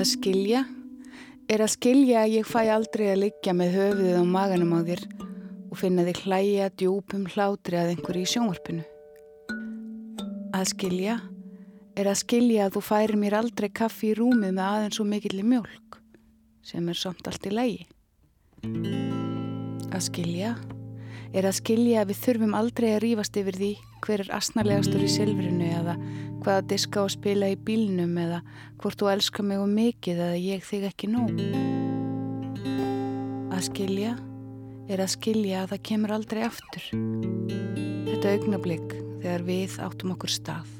Að skilja er að skilja að ég fæ aldrei að liggja með höfuðið á maganum á þér og finna þig hlæja djúpum hlátri að einhverju í sjónvarpinu. Að skilja er að skilja að þú færir mér aldrei kaffi í rúmið með aðeins og mikilli mjölk sem er samt allt í lægi. Að skilja er að skilja að við þurfum aldrei að rýfast yfir því hver er asnarlegastur í silfrinu eða hvaða diska að spila í bílnum eða hvort þú elskar mig og mikið eða ég þig ekki nóg. Að skilja er að skilja að það kemur aldrei aftur. Þetta augnablík þegar við áttum okkur stað.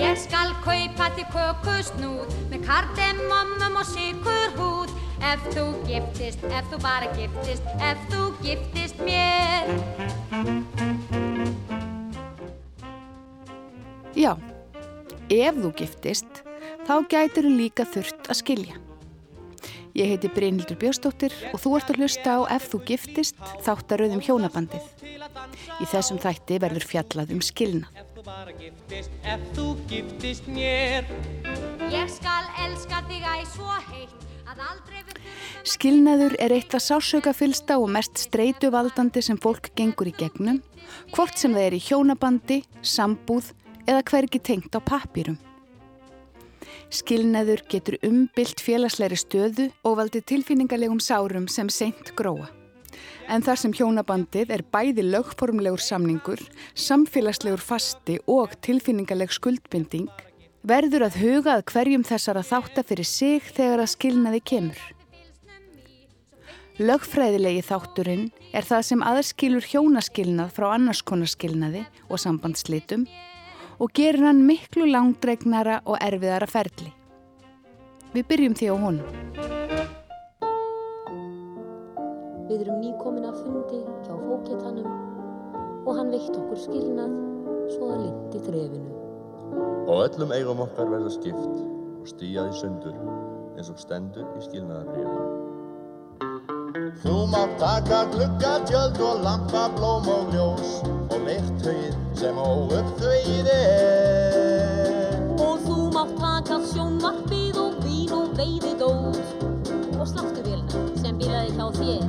Ég skal kaupa til kökusnúð með kardemommum og sigur húð Ef þú giftist, ef þú bara giftist, ef þú giftist mér Já, ef þú giftist, þá gætir þú líka þurft að skilja. Ég heiti Brynhildur Björnsdóttir og þú ert að hlusta á Ef þú giftist þáttaröðum hjónabandið. Í þessum þætti verður fjallað um skilna. Ef þú bara giftist, ef þú giftist mér Ég skal elska þig æg svo heitt að aldrei við Skilnaður er eitt að sásauka fylsta og mest streytuvaldandi sem fólk gengur í gegnum, hvort sem það er í hjónabandi, sambúð eða hvergi tengt á papýrum. Skilnaður getur umbylt félagsleiri stöðu og valdi tilfinningarlegum sárum sem seint gróa. En þar sem hjónabandið er bæði lögformlegur samningur, samfélagslegur fasti og tilfinningarleg skuldbinding, verður að huga að hverjum þessara þáttar fyrir sig þegar að skilnaði kemur. Lögfræðilegi þátturinn er það sem aðskilur hjónaskilnað frá annarskonaskilnaði og sambandslitum og gerir hann miklu langdregnara og erfiðara ferli. Við byrjum því á honum. Við erum nýkomin að fundi hjá fóketannum og hann veitt okkur skilnað svo að lindi þrefinu. Og öllum eigum okkar verða skipt og stíjaði sundur eins og stendur í skilnaðarbrifinu. Þú mátt taka gluggatjöld og lampa, blóm og ljós og leirtögið sem óuppþauðið er. Og þú mátt taka sjónvarpið og vín og veiðidót og sláttuvílna sem byrjaði hjá þér.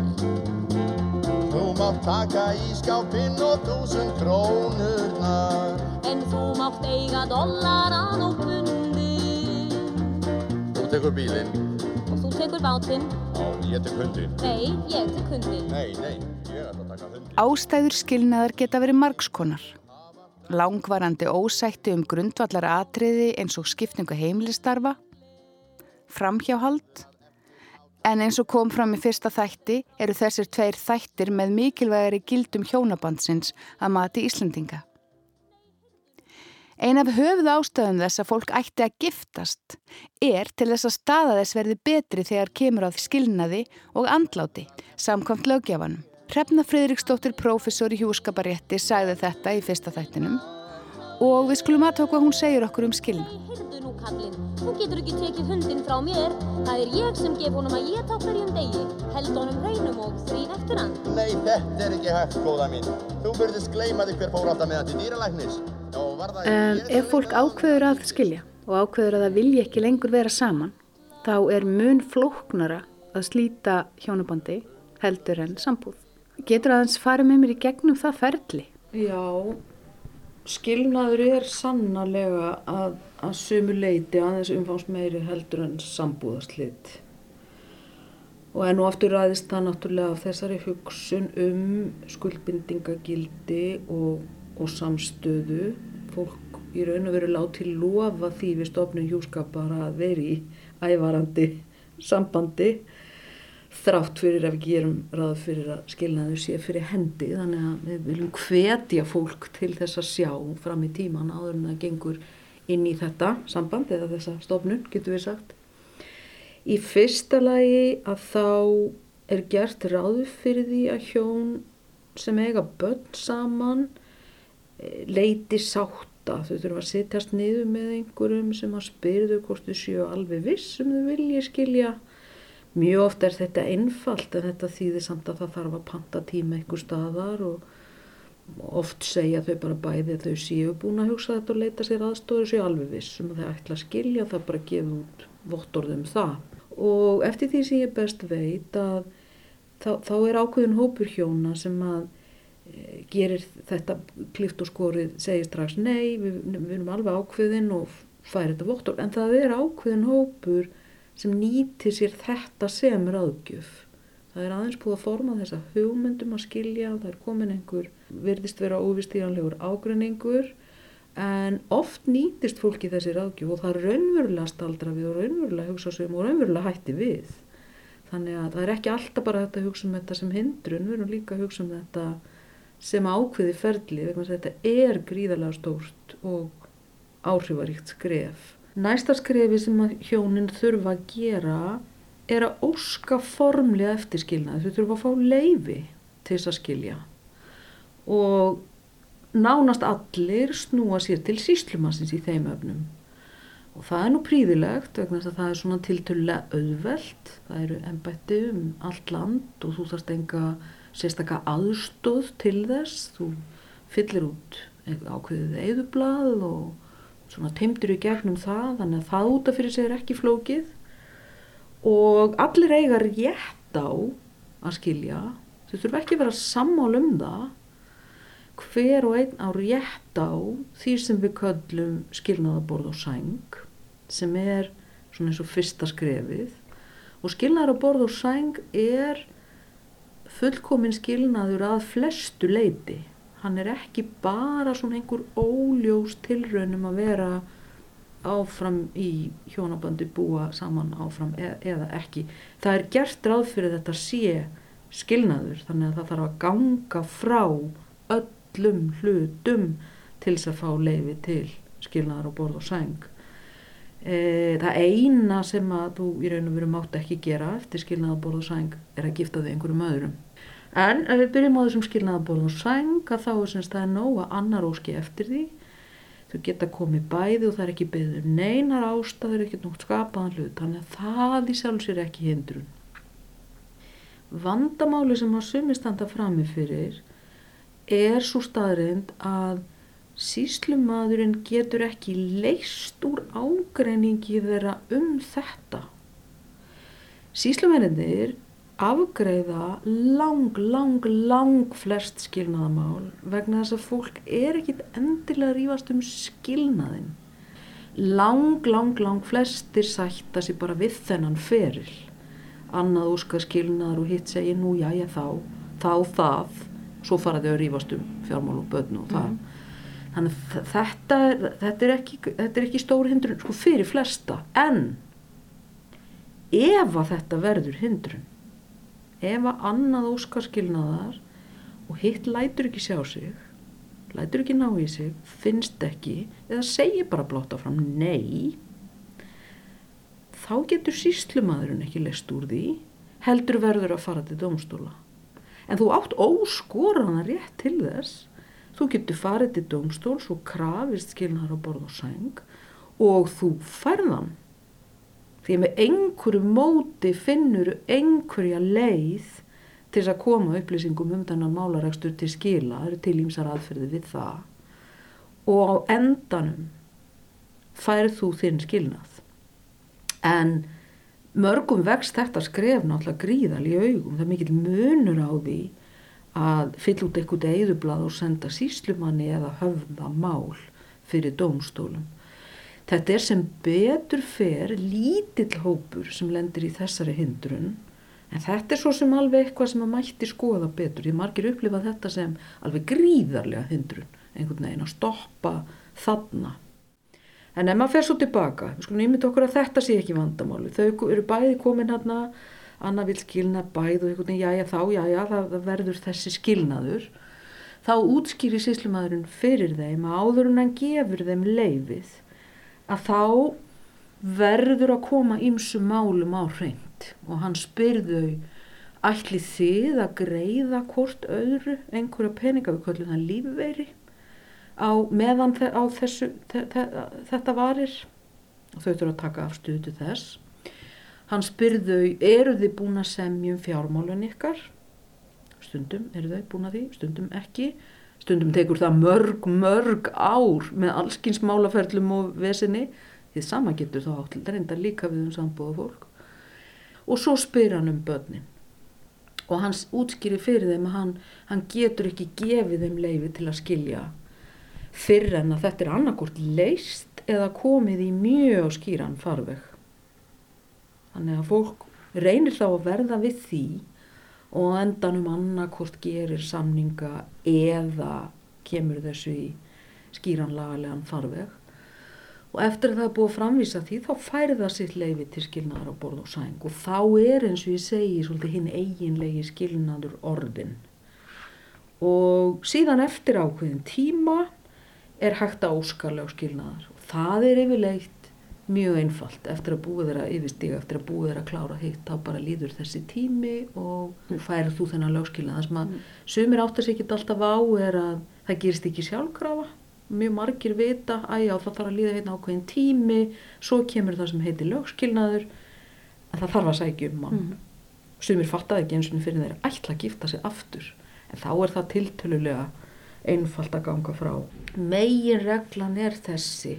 Þú mátt taka ískápinn og túsund krónurnar En þú mátt eiga dollaran og pundin Þú tekur bílinn Og þú tekur bátinn ég tek hundin Nei, ég tek hundin Nei, nei, ég ætla að taka hundin Ástæður skilnaðar geta verið margskonar. Langvarandi ósætti um grundvallar atriði eins og skipningu heimilistarfa, framhjáhald, en eins og kom fram í fyrsta þætti eru þessir tveir þættir með mikilvægari gildum hjónabandsins að mati Íslandinga. Ein af höfuð ástöðum þess að fólk ætti að giftast er til þess að staða þess verði betri þegar kemur á því skilnaði og andláti, samkvæmt lögjafanum. Hrefna Fridriksdóttir, professor í hjúskaparétti, sagði þetta í fyrsta þættinum og við skulum aðtók hvað hún segir okkur um skilna. Heyrðu nú kallinn, þú getur ekki tekið hundin frá mér. Það er ég sem gef honum að ég tá hverjum degi. Held honum reynum og þrýn eftir hann. Nei, þetta er ekki hægt, góða mín Þú byrðist gleyma þig hver fór ég ef fólk ákveður að skilja og ákveður að það vilji ekki lengur vera saman, þá er mun flóknara að slíta hjónabandi heldur en sambúð. Getur aðeins farið með mér í gegnum það ferli? Já, skilnaður er sannarlega að, að sumu leiti aðeins umfangs meiri heldur en sambúðarslit. Og enn og aftur ræðist það náttúrulega af þessari hugsun um skuldbindingagildi og, og samstöðu. Fólk í raun og veru láti lofa því við stofnum hjúskapar að veri í ævarandi sambandi þrátt fyrir að við gerum ráð fyrir að skilnaðu sé fyrir hendi þannig að við viljum hvetja fólk til þess að sjá fram í tíman áður en það gengur inn í þetta samband eða þessa stofnun getur við sagt í fyrsta lagi að þá er gert ráð fyrir því að hjón sem eiga börn saman leiti sátta þau þurfa að sittast niður með einhverjum sem að spyrðu hvort þau séu alveg viss um þau vilji skilja Mjög oft er þetta einfalt en þetta þýðir samt að það þarf að panta tíma einhver staðar og oft segja þau bara bæði að þau séu búin að hugsa þetta og leita sér aðstóður og séu alveg vissum að þau ætla að skilja það bara gefa út vottorðum það. Og eftir því sem ég best veit að þá, þá er ákveðin hópur hjóna sem að gerir þetta klift og skorið, segir strax nei, við, við erum alveg ákveðin og færi þetta vottorð. En það er ákveðin hópur sem nýtir sér þetta sem ráðgjöf. Það er aðeins búið að forma þessa hugmyndum að skilja, það er komin einhver, verðist vera óvistíðanlegur ágreiningur en oft nýtist fólki þessi ráðgjöf og það er raunverulega staldra við og raunverulega hugsa sem og raunverulega hætti við. Þannig að það er ekki alltaf bara þetta að hugsa um þetta sem hindrun, við erum líka að hugsa um þetta sem ákveði ferli, vegna þetta er gríðarlega stórt og áhrifaríkt skref. Næsta skrefi sem hjónin þurfa að gera er að óska formlega eftirskilna, þau þurfa að fá leifi til þess að skilja og nánast allir snúa sér til síslumassins í þeim öfnum. Og það er nú príðilegt vegna þess að það er svona tiltölulega auðvelt. Það eru ennbætti um allt land og þú þarfst enga sérstakka aðstóð til þess. Þú fyllir út ákveðið eðublað og svona teimtur í gegnum það þannig að það útaf fyrir sig er ekki flókið. Og allir eiga rétt á að skilja. Þau þurfa ekki að vera sammál um það hver og einn á rétt á því sem við köllum skilnaðaborð og sæng sem er svona eins og fyrsta skrefið og skilnaðaborð og sæng er fullkomin skilnaður að flestu leiti hann er ekki bara svona einhver óljós tilraunum að vera áfram í hjónabandi búa saman áfram e eða ekki það er gert ráð fyrir þetta sé skilnaður þannig að það þarf að ganga frá öll öllum hlutum til þess að fá leifi til skilnaðar og borð og sæng. E, það eina sem að þú í raun og veru mátt ekki gera eftir skilnaðar, borð og sæng er að gifta þig einhverjum öðrum. En ef við byrjum á þessum skilnaðar, borð og sæng að þá er semst það er nóg að annar óski eftir því. Þau geta komið bæði og það er ekki beður neinar ástæður, ekki nógt skapaðan hlut. Þannig að það í sjálf sér ekki hindrun. Vandamáli sem að sumistanda framifyrir er svo staðrind að síslumadurinn getur ekki leist úr ágreiningi þeirra um þetta. Síslumennir afgreiða lang, lang, lang flest skilnaðamál vegna þess að fólk er ekkit endilega að rífast um skilnaðin. Lang, lang, lang flestir sætta sér bara við þennan feril. Annað óskar skilnaðar og hitt segir nú já ég þá, þá það svo faraði að rífast um fjármál og börn og það. Mm. Þannig þetta, þetta, er ekki, þetta er ekki stór hindrun sko fyrir flesta en ef að þetta verður hindrun, ef að annað óskarskilnaðar og hitt lætur ekki sjá sig, lætur ekki ná í sig, finnst ekki eða segir bara blátt áfram nei, þá getur síslumadurinn ekki lest úr því, heldur verður að fara til domstóla en þú átt óskoraðan rétt til þess. Þú getur farið til domstóls og krafist skilnar á borð og sæng og þú færðan því með einhverju móti finnur einhverja leið til þess að koma upplýsingum um þennan málarækstur til skila, það eru til ímsar aðferði við það. Og á endanum færð þú þinn skilnað. En mörgum vext þetta skref náttúrulega gríðal í augum. Það er mikill munur á því að fyll út eitthvað eðublað og senda síslumanni eða höfða mál fyrir dómstólum þetta er sem betur fer lítill hópur sem lendir í þessari hindrun en þetta er svo sem alveg eitthvað sem að mætti skoða betur ég margir upplifa þetta sem alveg gríðarlega hindrun einhvern veginn að stoppa þarna En ef maður fer svo tilbaka, við skulum ímynda okkur að þetta sé ekki vandamáli. Þau eru bæði komin hérna, Anna vil skilna bæð og einhvern veginn, já já þá, já já það verður þessi skilnaður. Þá útskýri síslumadurinn fyrir þeim að áður en hann gefur þeim leifið að þá verður að koma ymsu málum á hreint. Og hann spyrðu ætli þið að greiða hvort öðru einhverja peninga við kvöldum það lífveri á meðan á þessu þetta varir? Og þau þurfa að taka afstuðu til þess. Hann spyrðu eru þið búin að semja um fjármálun ykkar? Stundum eru þau búin að því stundum ekki stundum tekur það mörg mörg ár með allskins málaferlum og vesinni Því sama getur þá átt reyndar líka við um sambúða fólk. Og svo spyr hann um börnin. Og hann útskýri fyrir þeim að hann, hann getur ekki gefið þeim leifi til að skilja fyrir en að þetta er annarkort leist eða komið í mjög skýran farveg. Þannig að fólk reynir þá að verða við því og endanum annarkort gerir samninga eða kemur þessu í skýran lagalegan farveg. Og eftir að það er búið að framvísa því þá færi það sitt leifi til skilnaðar á borð og sæng. Og þá er eins og ég segi svolítið hinn eiginlegi skilnaður orðin og síðan eftir ákveðin tíma er hægt að óskarlega skilnaðar og það er yfirleitt mjög einfalt eftir að búið þeirra yfirstíga, eftir að búið þeirra að klára hitt, þá bara líður þessi tími og færið þú þennan lögskilna. Það sem að mm. sumir áttar sér ekki alltaf á er að það gerist ekki sjálfkrafa. Mjög margir vita að já það þarf að líða hérna ákveðin tími, svo kemur það sem heitir lögskilnaður, en það þarf að sækja um mann. Mm. Sumir fattaði ekki eins og fyrir þeirra ætla að gifta sig aftur, en þá er það tiltölulega einfalt að ganga frá. Megin reglan er þessi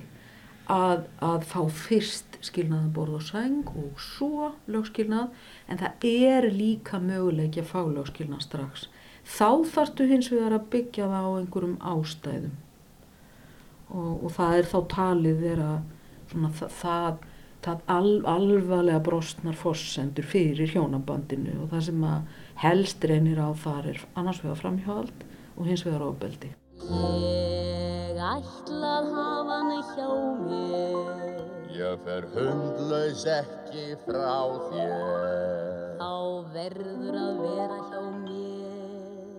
að, að fá fyrst skilnaðan borð og sæng og svo lögskilnað en það er líka möguleiki að fá lögskilnað strax. Þá þarftu hins vegar að byggja það á einhverjum ástæðum og, og það er þá talið vera svona, það, það, það al, alvarlega brostnar fossendur fyrir hjónabandinu og það sem að helst reynir á þar er annars vegar framhjáld og hins vegar ofbeldi. Ég ætlað hafa hann hjá mér. Ég fer hundlaus ekki frá þér. Þá verður að vera hjá mér.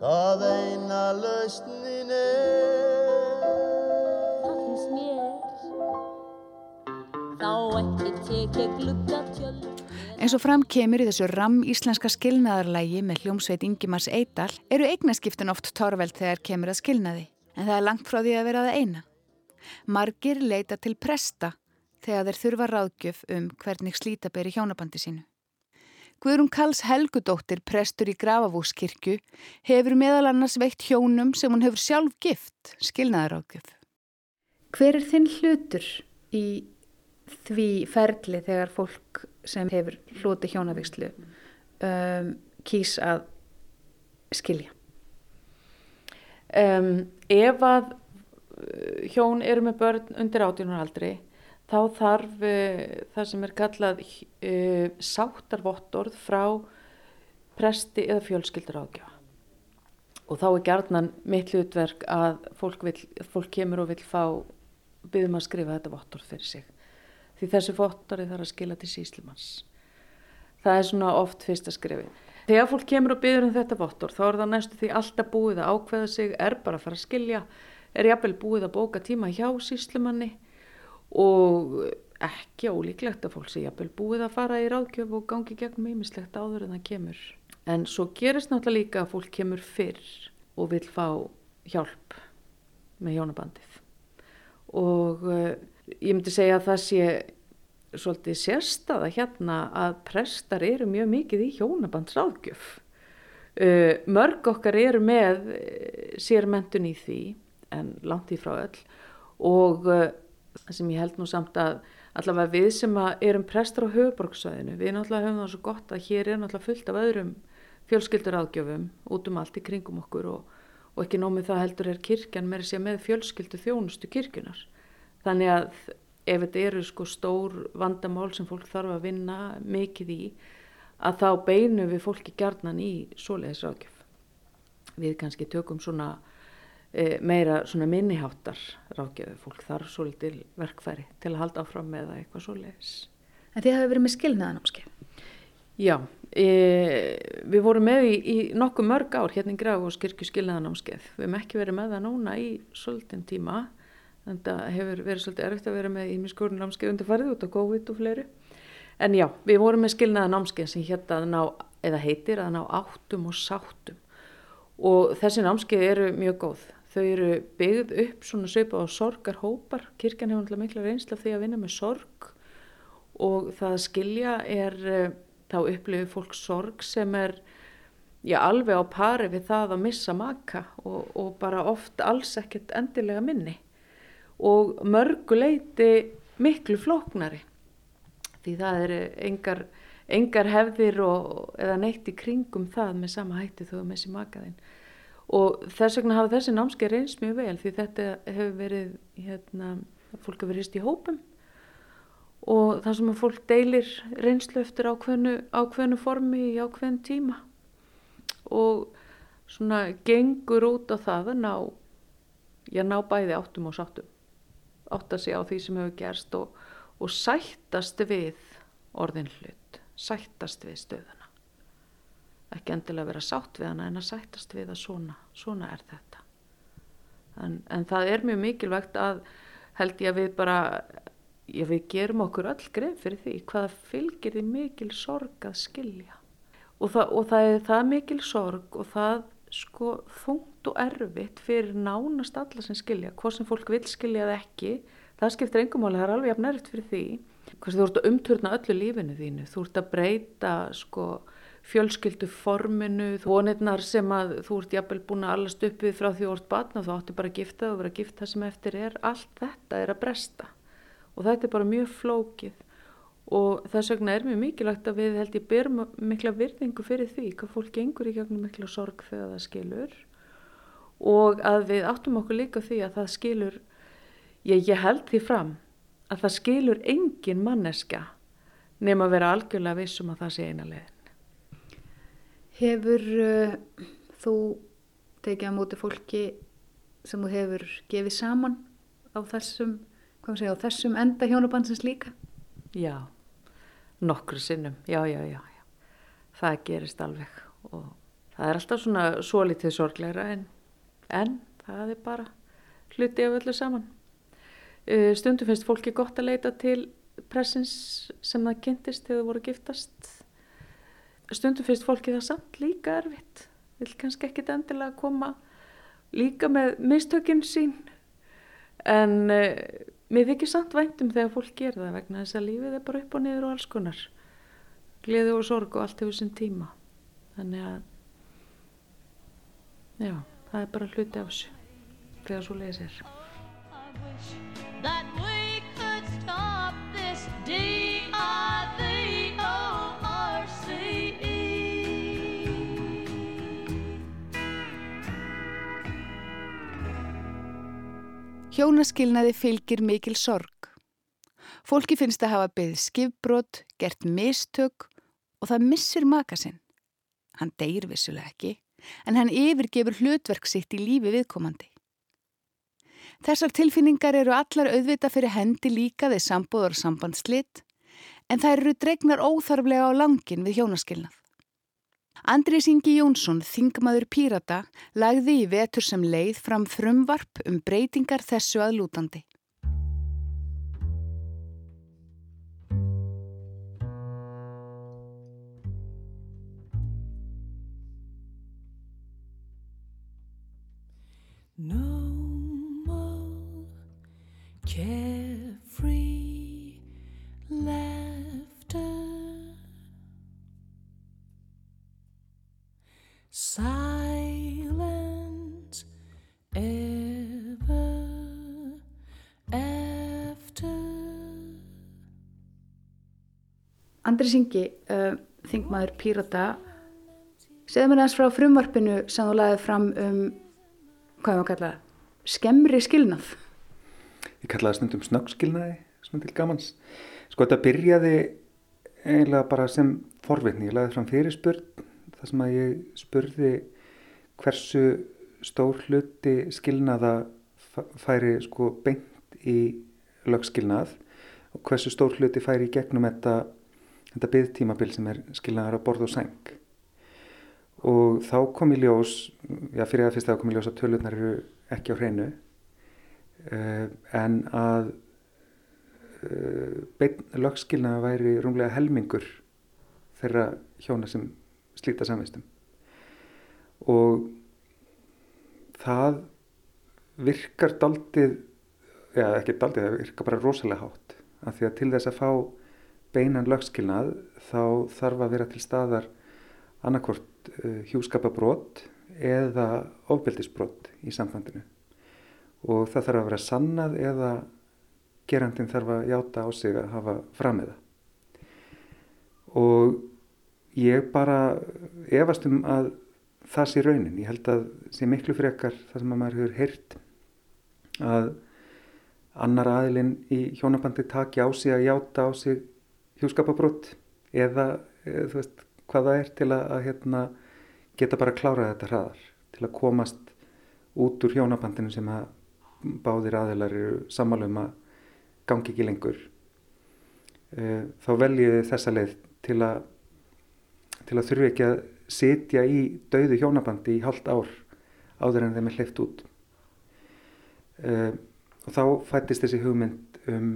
Það eina lausnin er. Það finnst mér Eins og fram kemur í þessu ram íslenska skilnaðarlægi með hljómsveit Ingimars Eidal eru eignaskiptin oft torveld þegar kemur að skilnaði, en það er langt frá því að vera það eina. Margir leita til presta þegar þeir þurfa ráðgjöf um hvernig slíta beri hjónabandi sínu. Guðrún Karls Helgudóttir, prestur í Grafavúskirkju, hefur meðal annars veitt hjónum sem hún hefur sjálf gift skilnaðaráðgjöf. Hver er þinn hlutur í því ferli þegar fólk sem hefur hloti hjónavíkslu um, kýs að skilja? Um, ef að hjón eru með börn undir átjónaraldri þá þarf uh, það sem er kallað uh, sáttarvottorð frá presti eða fjölskyldur ágjáða. Og þá er gerðnan mitt hlutverk að fólk, vil, fólk kemur og vil fá byggðum að skrifa þetta vottorð fyrir sig því þessi fóttari þarf að skila til síslimanns. Það er svona oft fyrsta skrifi. Þegar fólk kemur og byrður um þetta vottor þá er það næstu því alltaf búið að ákveða sig, er bara að fara að skilja, er jafnvel búið að bóka tíma hjá síslimanni og ekki ólíklegt að fólk sé jafnvel búið að fara í ráðgjöf og gangi gegnum ýmislegt áður en það kemur. En svo gerist náttúrulega líka að fólk kemur fyrr og vil fá hjálp með hjónabandið og uh, ég myndi segja að það sé svolítið sérstaða hérna að prestar eru mjög mikið í hjónabandsráðgjöf. Uh, mörg okkar eru með uh, sérmentun í því en langt í frá öll og það sem ég held nú samt að allavega við sem erum prestar á höfuborgsvæðinu, við náttúrulega höfum það svo gott að hér er náttúrulega fullt af öðrum fjölskyldur áðgjöfum út um allt í kringum okkur og, og ekki nómið það heldur er kirkjan með fjölskyldu þjónustu kirkjunar. Þannig að ef þetta eru sko stór vandamál sem fólk þarf að vinna mikið í að þá beinum við fólki gjarnan í svoleiðis rákjöf. Við kannski tökum svona e, meira svona minniháttar rákjöfu. Fólk þarf svolítil verkfæri til að halda áfram með eitthvað svoleiðis. En þið hafi verið með skilnaðanámskeið? Já, e, við vorum með í, í nokkuð mörg ár hérna í Graf og skirkju skilnaðanámskeið. Við hefum ekki verið með það núna í svolítinn tíma Að það hefur verið svolítið erfitt að vera með ímiskurinn námskeið undirfarið út á COVID og fleiri. En já, við vorum með skilnaða námskeið sem hérna ná, eða heitir að ná áttum og sáttum. Og þessi námskeið eru mjög góð. Þau eru byggð upp svona söpa á sorgarhópar. Kirkjan hefur náttúrulega mikla reynsla því að vinna með sorg og það að skilja er, eh, þá upplifir fólk sorg sem er já, alveg á pari við það að missa maka og, og bara oft alls ekkert endilega minni og mörguleiti miklu flóknari. Því það eru engar, engar hefðir og, eða neitt í kringum það með sama hætti þú með þessi makaðinn og þess vegna hafa þessi námskeið reynst mjög vel því þetta hefur verið hérna, fólk hefur verið í hópum. Og það sem að fólk deilir reynslu eftir ákveðnu, ákveðnu formi í ákveðin tíma. Og svona gengur út á það að ná, já ná bæði áttum og sáttum átt að sé á því sem hefur gerst og, og sættast við orðin hlut, sættast við stöðuna. Ekki endilega vera sátt við hana en að sættast við að svona, svona er þetta. En, en það er mjög mikilvægt að held ég að við bara, já við gerum okkur öll greið fyrir því hvaða fylgir því mikil sorg að skilja. Og það, og það er það mikil sorg og það sko þungt og erfitt fyrir nánast alla sem skilja, hvað sem fólk vil skilja eða ekki, það skiptir engum álega, það er alveg jafn erfitt fyrir því. Hvað þú ert að umturna öllu lífinu þínu þú ert að breyta sko fjölskyldu forminu, vonirnar sem að þú ert jafnvel búin að allast upp við frá því ert batna, þú átti bara að gifta og vera að gifta sem eftir er, allt þetta er að bresta og þetta er bara mjög flókið. Og þess vegna er mjög mikilvægt að við held ég berum mikla virðingu fyrir því hvað fólk gengur í gegnum mikla sorg þegar það skilur og að við áttum okkur líka því að það skilur ég, ég held því fram að það skilur engin manneska nema að vera algjörlega vissum að það sé eina leiðin Hefur uh, þú tekið á móti fólki sem þú hefur gefið saman á þessum, segja, á þessum enda hjónabansins líka? Já, nokkru sinnum, já, já, já, já. Það gerist alveg og það er alltaf svona svo litið sorgleira en, en það er bara hluti af öllu saman. Uh, stundum finnst fólki gott að leita til pressins sem það kynntist þegar það voru giftast. Stundum finnst fólki það samt líka erfitt. Vil kannski ekkit endilega koma líka með mistökinn sín. En uh, mér þykir samt væntum þegar fólk ger það vegna þess að lífið er bara upp og niður og alls konar. Gleði og sorg og allt hefur sinn tíma. Þannig að, já, það er bara hluti af þessu þegar svo leiðis er. Hjónaskilnaði fylgir mikil sorg. Fólki finnst að hafa byggð skifbrot, gert mistök og það missir maka sinn. Hann deyr vissulega ekki, en hann yfirgefur hlutverk sitt í lífi viðkomandi. Þessar tilfinningar eru allar auðvita fyrir hendi líka við sambúður og sambandslit, en þær eru dregnar óþarflega á langin við hjónaskilnað. Andrið Ingi Jónsson, þingmaður Pírata, lagði í vetur sem leið fram frumvarp um breytingar þessu að No more carefree laughter. Silence ever after. Andri Singi, uh, þingmaður Pírata, segðu mér aðeins frá frumvarpinu sem þú lagði fram um, hvað er maður að kalla, skemmri skilnað. Ég kallaði það stundum snöggskilnaði, svona til gamans. Sko þetta byrjaði eiginlega bara sem forvitni. Ég lagði fram fyrirspurn þar sem að ég spurði hversu stór hluti skilnaða færi sko beint í lögskilnað og hversu stór hluti færi í gegnum þetta, þetta byggtímabil sem er skilnaðar á borð og seng. Og þá kom í ljós, já fyrir að fyrst þá kom í ljós að tölurnar eru ekki á hreinu uh, en að beinn lögskilnaða væri rúmlega helmingur þeirra hjóna sem slíta samvistum. Og það virkar daldið eða ekki daldið, það virkar bara rosalega hátt. Af því að til þess að fá beinan lögskilnað þá þarf að vera til staðar annarkort hjúskapabrót eða ofbeldisbrot í samfandinu og það þarf að vera sannað eða gerandin þarf að játa á sig að hafa framiða. Og ég bara efast um að það sé raunin. Ég held að sé miklu frekar það sem að maður hefur heyrt að annar aðilinn í hjónabandi taki á sig að játa á sig hjúskapabrótt eða, eða þú veist hvað það er til að, að hérna, geta bara klárað þetta hraðar til að komast út úr hjónabandinu sem að báðir aðilar eru sammálum að gangi ekki lengur. Uh, þá veljiði þessa leið til að til að þurfi ekki að sitja í dauðu hjónabandi í halvt ár áður en þeim er hleyft út. Uh, og þá fættist þessi hugmynd um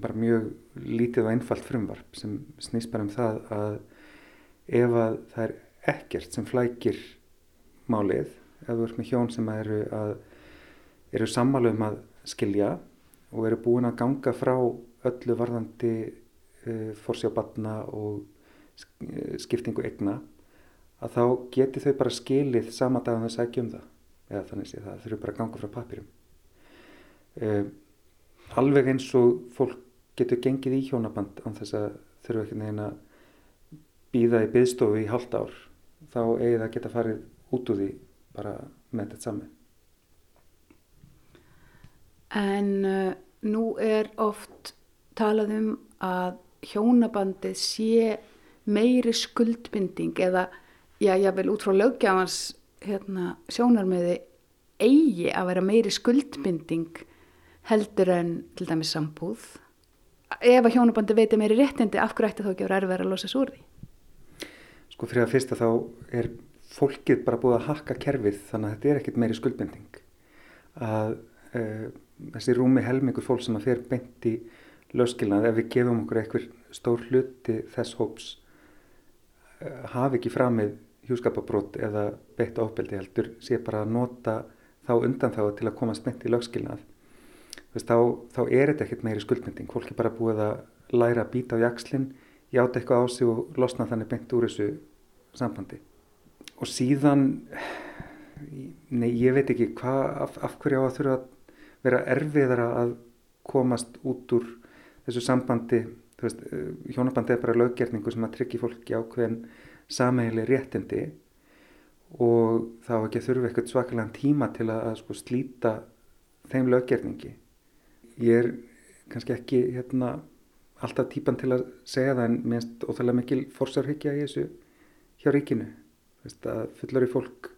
bara mjög lítið og einfalt frumvarp sem snýst bara um það að ef að það er ekkert sem flækir málið ef þú ert með hjón sem eru, að, eru sammálu um að skilja og eru búin að ganga frá öllu varðandi uh, forsjábatna og uh, skiptingu egna að þá geti þau bara skilið sama dag að þau sækja um það. Eða þannig sé það, þau eru bara að ganga frá papirum uh, alveg eins og fólk getur gengið í hjónaband án þess að þurfa ekki neina býða í byðstofu í halvt ár þá eigi það geta farið út úr því bara með þetta saman. En uh, nú er oft talað um að hjónabandið sé meiri skuldbinding eða, já, ég vil út frá löggjafans hérna, sjónarmiði eigi að vera meiri skuldbinding heldur en til dæmis sambúð. Ef að hjónabandi veitir meiri réttindi, af hverju ætti þá ekki að vera erfið að losa svo úr því? Sko fyrir að fyrsta þá er fólkið bara búið að hakka kerfið þannig að þetta er ekkert meiri skuldbending. Að uh, þessi rúmi helmingur fólk sem að fer beint í lögskilnað ef við gefum okkur einhver stór hluti þess hóps uh, hafi ekki framið hjúskapabrót eða beitt ofbeldi heldur sé bara að nota þá undan þá til að komast beint í lögskilnað. Þess, þá, þá er þetta ekkert meiri skuldbending. Fólk er bara búið að læra að býta á jakslinn, játa eitthvað á sig og losna þannig beint úr þessu sambandi. Og síðan, nei, ég veit ekki hvað, af, af hverju á að þurfa að vera erfiðara að komast út úr þessu sambandi. Þú veist, hjónabandi er bara löggerningu sem að tryggja fólki ákveðin sameiginlega réttindi og þá ekki að þurfa eitthvað svakalega tíma til að, að sko, slíta þeim löggerningi. Ég er kannski ekki hérna, alltaf típan til að segja það en minnst óþálega mikil fórsárhyggja í þessu hjá ríkinu. Veist, að fullari fólk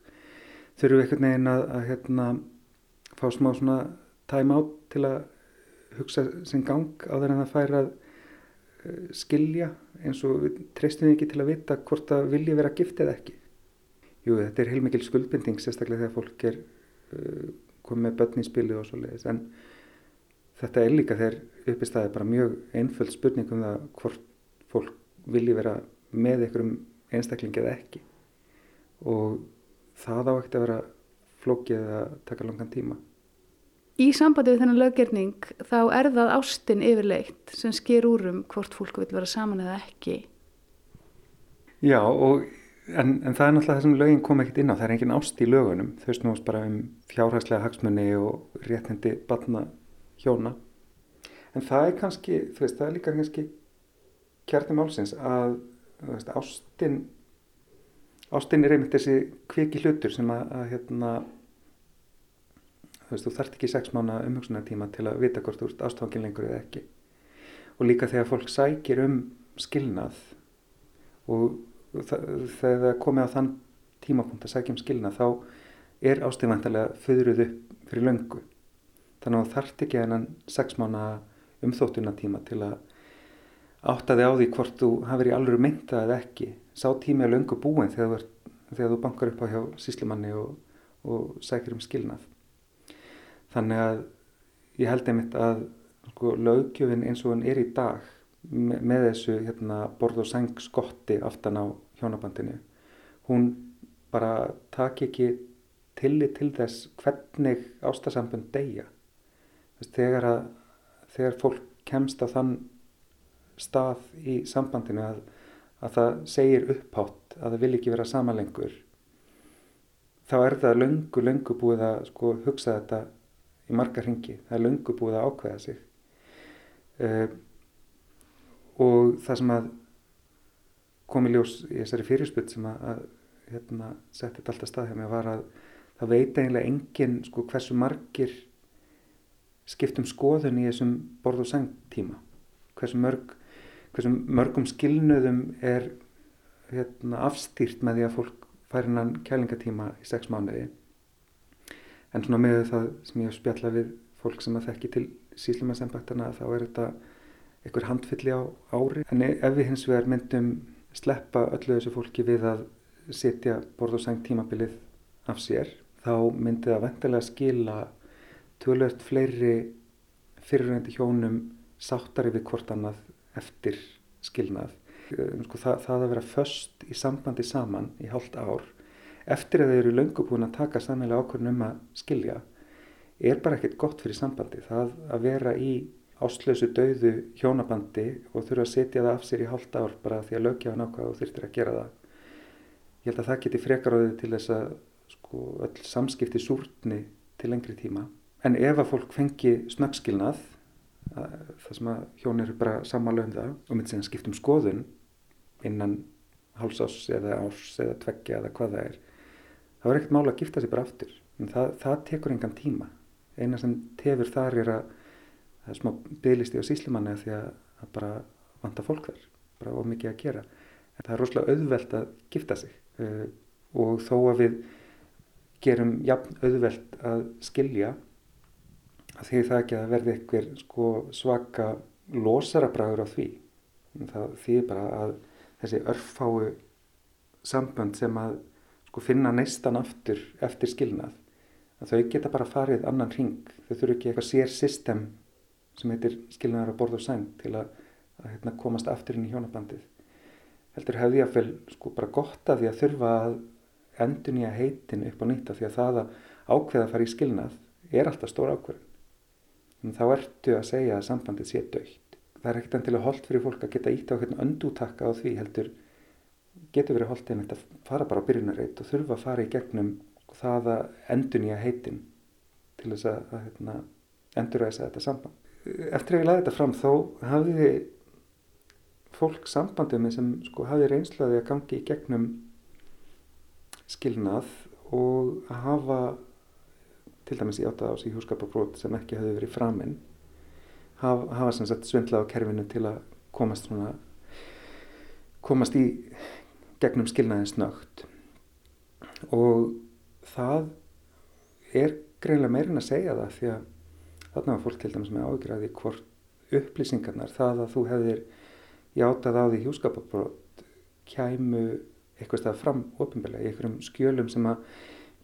þurfu einhvern veginn að, að hérna, fá smá svona time out til að hugsa sinn gang á þeirra en það fær að uh, skilja eins og við treystum ekki til að vita hvort það vilji vera gift eða ekki. Jú, þetta er heilmikil skuldbinding sérstaklega þegar fólk er uh, komið með börn í spili og svo leiðis en þetta er líka þegar uppistæði bara mjög einföld spurning um það hvort fólk vilji vera með einhverjum einstaklingi eða ekki og það á ekkert að vera flókið að taka langan tíma. Í sambandi við þennan löggerning þá er það ástin yfirleitt sem sker úr um hvort fólk vil vera saman eða ekki. Já, og, en, en það er náttúrulega það sem lögin kom ekkert inn á. Það er engin ást í lögunum. Þau snúast bara um fjárhagslega hagsmunni og réttindi batna hjóna. En það er kannski, þú veist, það er líka kannski kjartum álsins að veist, ástin, ástin er einmitt þessi kviki hlutur sem að, að hérna, þú veist, þú þarft ekki sex mánu umhugsunartíma til að vita hvort þú ert ástfangin lengur eða ekki. Og líka þegar fólk sækir um skilnað og þegar það komið á þann tímapunkt að sækja um skilnað þá er ástin vantarlega föðruð upp fyrir löngu. Þannig að þú þarft ekki þennan sex mánu umþóttunatíma til að átta þig á því hvort þú hafið í alveg mynda eða ekki. Sá tími er löngu búin þegar þú, þegar þú bankar upp á hjá síslimanni og, og sækir um skilnað. Þannig að ég held einmitt að sko, lögjöfin eins og hann er í dag með, með þessu hérna, borð og seng skotti aftan á hjónabandinu, hún bara taki ekki tillit til þess hvernig ástasambund deyja. Þegar, að, þegar fólk kemst á þann stað í sambandinu að, að það segir upphátt að það vil ekki vera sama lengur þá er það löngu, löngu búið að sko, hugsa þetta í marga hringi. Það er löngu búið að ákveða sig. Uh, og það sem að kom í ljós í þessari fyrirsput sem að, að hérna, setti þetta alltaf stað hjá mig var að það veit eiginlega enginn sko, hversu margir skiptum skoðun í þessum borð og sengtíma. Hversu, mörg, hversu mörgum skilnuðum er hérna, afstýrt með því að fólk fær hennan kælingatíma í sex mánuði. En svona með það sem ég hef spjallað við fólk sem að þekki til síslumarsembættarna þá er þetta einhver handfylli á ári. En ef við hins vegar myndum sleppa öllu þessu fólki við að setja borð og sæng tímabilið af sér þá myndi það vendilega skila tölvöld fleiri fyrirvændi hjónum sáttari við hvort annað eftir skilnað. Um, sko, það, það að vera föst í sambandi saman í hálft ár eftir að þau eru löngu búin að taka sammelega ákvörðun um að skilja er bara ekkert gott fyrir sambandi. Það að vera í áslösu dauðu hjónabandi og þurfa að setja það af sér í hálft ár bara því að lögja nákvæða og þurftir að gera það. Ég held að það geti frekaráðið til þess að sko, öll samskipti súrtni til lengri tíma. En ef að fólk fengi snöggskilnað, það sem að hjón eru bara samanlega um það og myndi segja skiptum skoðun innan hálsás eða árs eða tveggja eða hvað það er, þá er ekkert mála að gifta sig bara aftur. En það, það tekur engan tíma. Eina sem tefur þar er að það er smá bygglisti á síslimanni að því að, að bara vanta fólk þar, bara of mikið að gera. En það er rosalega auðvelt að gifta sig uh, og þó að við gerum jafn auðvelt að skilja því það ekki að verði einhver sko, svaka losarabræður á því. Það þýðir bara að þessi örfáu sambönd sem að sko, finna neistan aftur eftir skilnað að þau geta bara farið annan ring. Þau þurfu ekki eitthvað sér system sem heitir skilnaðar að borða og sæng til að, að hérna, komast aftur inn í hjónabandið. Heldur hefði ég að vel sko bara gott af því að þurfa að endur nýja heitin upp á nýtt af því að það að ákveða að fara í skilnað er alltaf stór ákveðin. Þá ertu að segja að sambandið sé dögt. Það er ekkert endilega holdt fyrir fólk að geta ítt á hérna öndútakka á því heldur getur verið holdt einmitt að fara bara á byrjunarreit og þurfa að fara í gegnum það að endur nýja heitin til þess að, að hérna, endurræsa þetta samband. Eftir að ég laði þetta fram þá hafði fólk sambandið með sem sko hafði reynslaði að gangi í gegnum skilnað og að hafa til dæmis í áttað ás í hjúskapabrót sem ekki hefði verið framinn hafa, hafa sem sagt svindlað á kerfinu til að komast svona komast í gegnum skilnaðin snögt og það er greinlega meirinn að segja það því að þarna var fólk til dæmis með ágjörði hvort upplýsingarnar það að þú hefðir játað á því hjúskapabrót kæmu eitthvað stað fram ofinbeglega í einhverjum skjölum sem að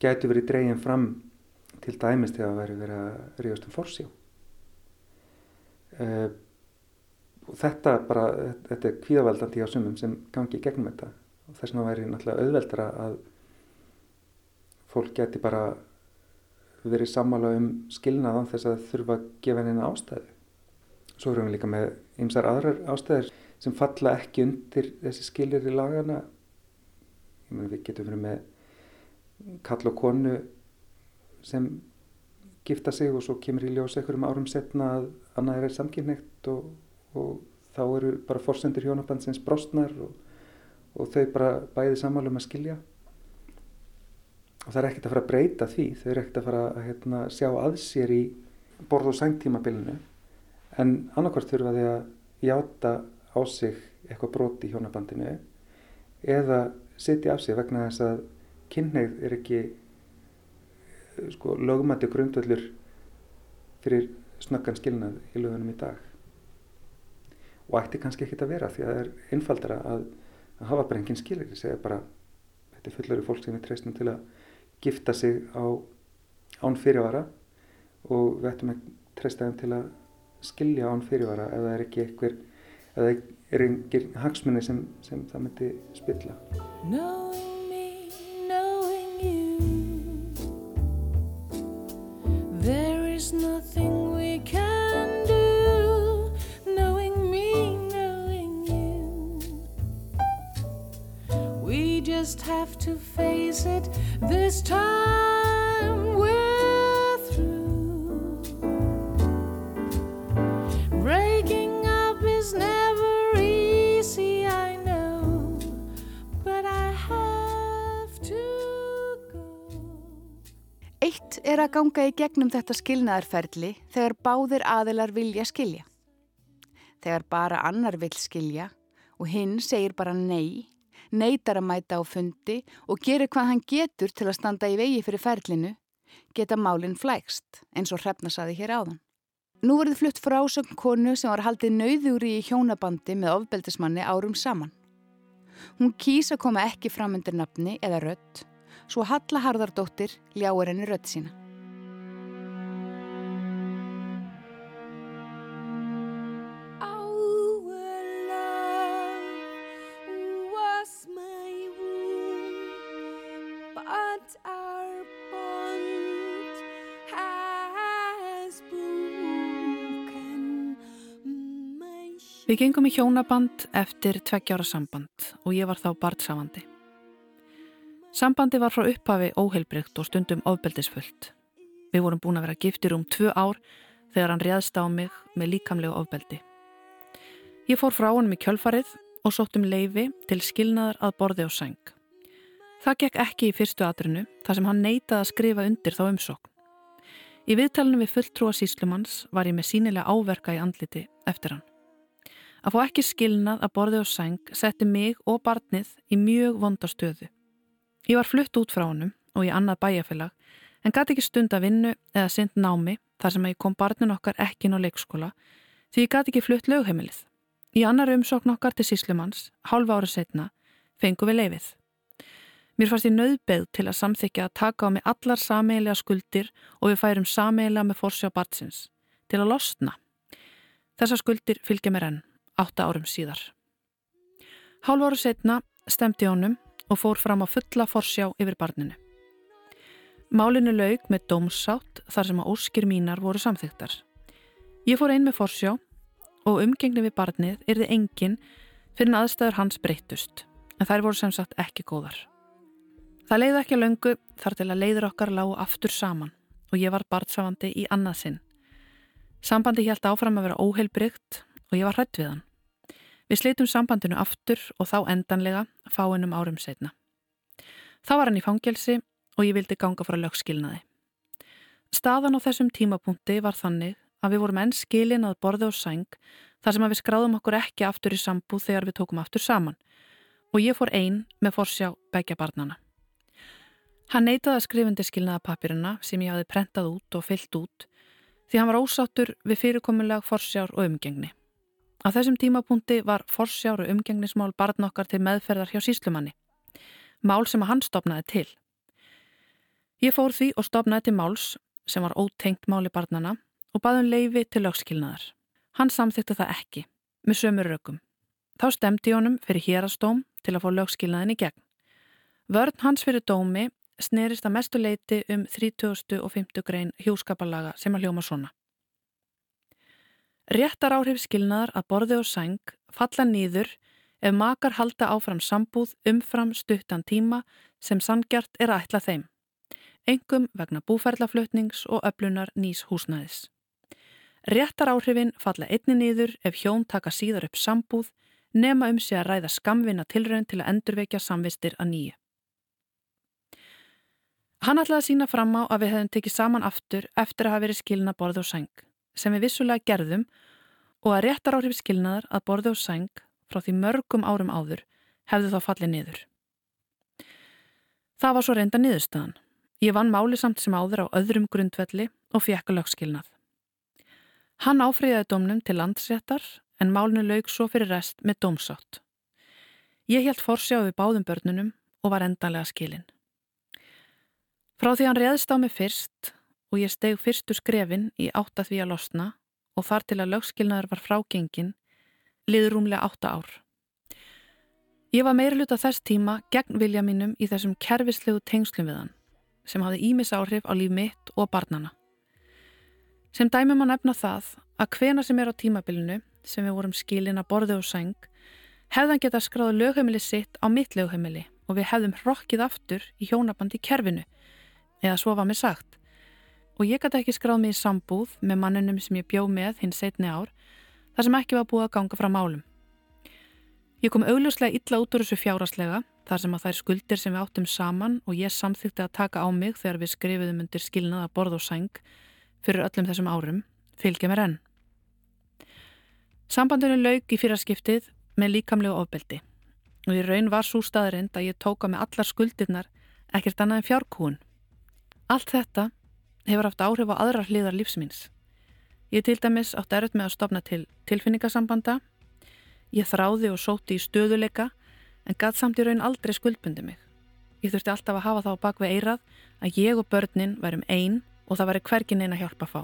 gætu verið dregin fram til dæmis þegar það væri verið að ríðast um fórsjá. Uh, þetta bara, þetta er kvíðavaldandi á sumum sem gangi í gegnum þetta og þess vegna væri náttúrulega auðveldra að fólk geti bara verið sammála um skilnaðan þess að þurfa að gefa henni ástæðu. Svo erum við líka með ymsar aðrar ástæður sem falla ekki undir þessi skilir í lagana meni, við getum verið með kall og konu sem gifta sig og svo kemur í ljós einhverjum árum setna að annað er samkynniðt og, og þá eru bara fórsendur hjónabandsins brostnar og, og þau bara bæði sammálum að skilja. Og það er ekkert að fara að breyta því þau eru ekkert að fara að hérna, sjá að sér í borð og sængtímabilinu. En annarkvært þurfa því að játa á sig eitthvað broti í hjónabandinu eða sitja af sig vegna þess að kynneið er ekki sko, lögumætti grundvöldur fyrir snöggan skilnað í lögunum í dag. Og ætti kannski ekki að vera því að það er einfaldara að, að hafa bara engin skilir ég segja bara, þetta er fullari fólk sem við treystum til að gifta sig á án fyrirvara og við ættum að treysta þeim til að skilja án fyrirvara ef það er ekki einhver ef það er engin hagsmunni sem, sem það myndi spilla just have to face it. This time we're through. Breaking up is never easy i know but i have to go. Eitt er að ganga í gegnum þetta skilnaðarferli þegar báðir aðilar vilja skilja. Þegar bara annar vil skilja og hinn segir bara nei neytar að mæta á fundi og gerir hvað hann getur til að standa í vegi fyrir ferlinu, geta málinn flægst eins og hrefna saði hér áðan. Nú verður flutt frásögn konu sem var haldið nauðjúri í hjónabandi með ofbeldismanni árum saman. Hún kýsa koma ekki fram undir nafni eða rött, svo Halla Harðardóttir ljáir henni rött sína. Við gengum í hjónaband eftir tveggjára samband og ég var þá barnsafandi. Sambandi var frá upphafi óheilbrygt og stundum ofbeldisfullt. Við vorum búin að vera giftir um tvö ár þegar hann réðst á mig með líkamlegu ofbeldi. Ég fór frá honum í kjölfarið og sóttum leifi til skilnaðar að borði og sæng. Það gekk ekki í fyrstu atrinu þar sem hann neitaði að skrifa undir þá umsókn. Í viðtalinu við fulltrúa síslumanns var ég með sínilega áverka í andliti eftir hann. Að fá ekki skilnað að borði og sæng setti mig og barnið í mjög vonda stöðu. Ég var flutt út frá honum og í annað bæjarfélag en gæti ekki stund að vinnu eða synd námi þar sem að ég kom barnin okkar ekki inn á leikskóla því ég gæti ekki flutt lögheimilið. Í annar umsókn okkar til síslumanns, hálfa ára setna, fengum við leifið. Mér fannst ég nöðbeð til að samþykja að taka á mig allar sameigilega skuldir og við færum sameigilega með forsjá barnsins til að losna. Þessar skuldir fylgja mér enn, átta árum síðar. Hálfa ára setna stemdi honum og fór fram á fulla forsjá yfir barninu. Málinu laug með dómsátt þar sem að óskir mínar voru samþyktar. Ég fór ein með forsjá og umgengni við barnið yrði engin fyrir en aðstæður hans breyttust, en þær voru sem sagt ekki góðar. Það leiði ekki að löngu þar til að leiður okkar lágu aftur saman og ég var barnsafandi í annað sinn. Sambandi hjælt áfram að vera óheilbrygt og ég var hrætt við hann. Við slitum sambandinu aftur og þá endanlega fáinum árum setna. Þá var hann í fangelsi og ég vildi ganga frá lögskilnaði. Staðan á þessum tímapunkti var þannig að við vorum enn skilin að borði og sæng þar sem að við skráðum okkur ekki aftur í sambúð þegar við tókum aftur saman og ég fór einn með forsjá begja barnana. Hann neitaði að skrifundi skilnaða papirina sem ég hafi prentað út og fyllt út því hann var ósáttur við fyrirkomulega forsjár og umgengni. Á þessum tímapunkti var forsjár og umgengnismál barn okkar til meðferðar hjá síslumanni. Mál sem að hann stopnaði til. Ég fór því og stopnaði til máls sem var ótengt máli barnana og baðum leifi til lögskilnaðar. Hann samþykti það ekki, með sömur rökum. Þá stemdi honum fyrir hérastóm til að fá lögskilnaðin í gegn. Vörn hans fyrir dómi snerist að mestu leiti um 30. og 50. grein hjúskapalaga sem að hljóma svona. Réttar áhrif skilnaðar að borði og sæng falla nýður ef makar halda áfram sambúð umfram stuttan tíma sem sangjart er að ætla þeim. Engum vegna búferlaflutnings og öflunar nýs húsnæðis. Réttar áhrifin falla einni nýður ef hjón taka síðar upp sambúð nema um sig að ræða skamvinna tilraun til að endurvekja samvistir að nýju. Hann ætlaði að sína fram á að við hefðum tekið saman aftur eftir að hafa verið skilna borð og sæng, sem við vissulega gerðum og að réttar áhrif skilnaðar að borði og sæng frá því mörgum árum áður hefðu þá fallið niður. Það var svo reynda niðurstaðan. Ég vann máli samt sem áður á öðrum grundvelli og fekk lögskilnað. Hann áfriðaði domnum til landsréttar en málinu laug svo fyrir rest með dómsátt. Ég held forsjá við báðum börnunum og var endanlega skilin. Frá því hann reðst á mig fyrst og ég steg fyrstu skrefin í átta því að losna og þar til að lögskilnaður var frágengin, liður rúmlega átta ár. Ég var meira hluta þess tíma gegn vilja mínum í þessum kerfislegu tengslum við hann, sem hafði ímis áhrif á líf mitt og barnana. Sem dæmi má nefna það að hvena sem er á tímabilinu, sem við vorum skilin að borði og sæng, hefðan geta skráðu lögheimili sitt á mitt lögheimili og við hefðum hrokkið aftur í hjónabandi kerfinu, eða svo var mér sagt. Og ég gæti ekki skráð mig í sambúð með manninum sem ég bjó með hinn setni ár, þar sem ekki var búið að ganga frá málum. Ég kom augljóslega illa út úr þessu fjáraslega þar sem að þær skuldir sem við áttum saman og ég samþýtti að taka á mig þegar við skrifuðum undir skilnaða borð og sæng fyrir öllum þessum árum, fylgja mér enn. Sambandinu lauk í fyrraskiptið með líkamlegu ofbeldi og í raun var svo staðrind að ég tóka með allar skuldirnar ekkert annað en fjárkúun. Allt þetta hefur haft áhrif á aðrar hliðar lífsmins. Ég til dæmis átt erut með að stopna til tilfinningasambanda, ég þráði og sóti í stöðuleika en gatt samt í raun aldrei skuldbundi mig. Ég þurfti alltaf að hafa þá bak við eirað að ég og börnin værum einn og það væri hvergin einn að hjálpa að fá.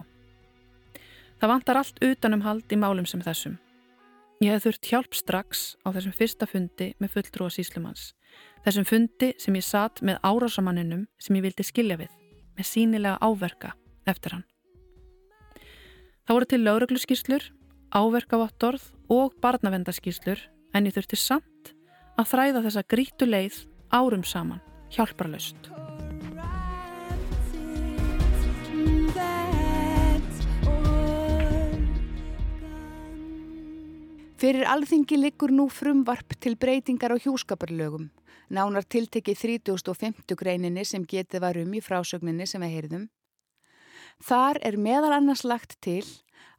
Það vantar allt utanum hald í málum sem þessum. Ég hef þurft hjálp strax á þessum fyrsta fundi með fulltrúa síslumanns. Þessum fundi sem ég satt með árásamanninum sem ég vildi skilja við, með sínilega áverka eftir hann. Það voru til laurugluskíslur, áverkavottorð og barnavendaskíslur en ég þurfti samt að þræða þessa grítu leið árum saman, hjálparlaust. Fyrir alþingi liggur nú frumvarp til breytingar á hjúskaparlögum, nánar tiltekið 3050 greininni sem getið var um í frásögninni sem við heyrðum. Þar er meðal annars lagt til